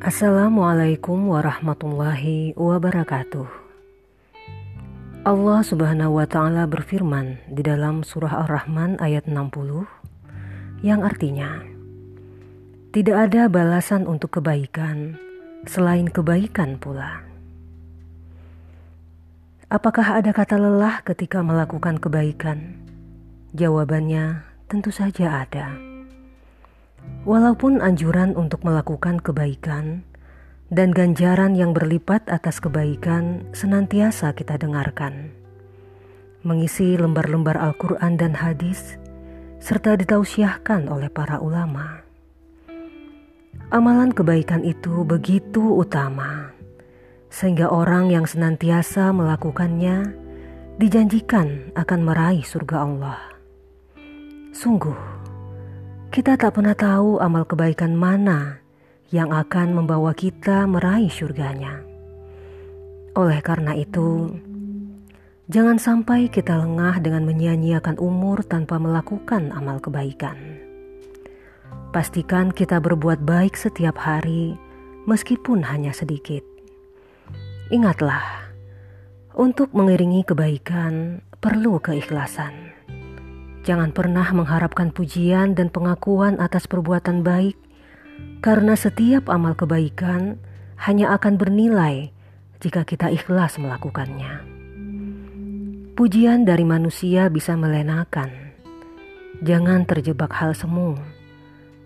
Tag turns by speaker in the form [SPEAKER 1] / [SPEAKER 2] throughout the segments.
[SPEAKER 1] Assalamualaikum warahmatullahi wabarakatuh. Allah Subhanahu wa taala berfirman di dalam surah Ar-Rahman ayat 60 yang artinya tidak ada balasan untuk kebaikan selain kebaikan pula. Apakah ada kata lelah ketika melakukan kebaikan? Jawabannya tentu saja ada. Walaupun anjuran untuk melakukan kebaikan dan ganjaran yang berlipat atas kebaikan senantiasa kita dengarkan, mengisi lembar-lembar Al-Quran dan hadis, serta ditausiahkan oleh para ulama. Amalan kebaikan itu begitu utama, sehingga orang yang senantiasa melakukannya dijanjikan akan meraih surga Allah. Sungguh, kita tak pernah tahu amal kebaikan mana yang akan membawa kita meraih surganya. Oleh karena itu, jangan sampai kita lengah dengan menyia-nyiakan umur tanpa melakukan amal kebaikan. Pastikan kita berbuat baik setiap hari, meskipun hanya sedikit. Ingatlah, untuk mengiringi kebaikan perlu keikhlasan. Jangan pernah mengharapkan pujian dan pengakuan atas perbuatan baik, karena setiap amal kebaikan hanya akan bernilai jika kita ikhlas melakukannya. Pujian dari manusia bisa melenakan. Jangan terjebak hal semu.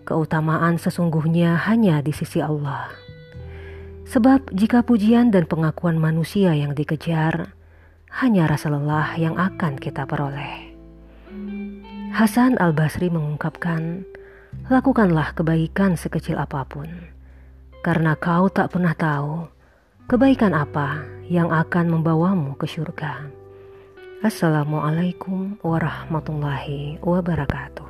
[SPEAKER 1] Keutamaan sesungguhnya hanya di sisi Allah. Sebab jika pujian dan pengakuan manusia yang dikejar, hanya rasa lelah yang akan kita peroleh. Hasan al-Basri mengungkapkan, lakukanlah kebaikan sekecil apa pun, karena kau tak pernah tahu kebaikan apa yang akan membawamu ke surga. Assalamualaikum warahmatullahi wabarakatuh.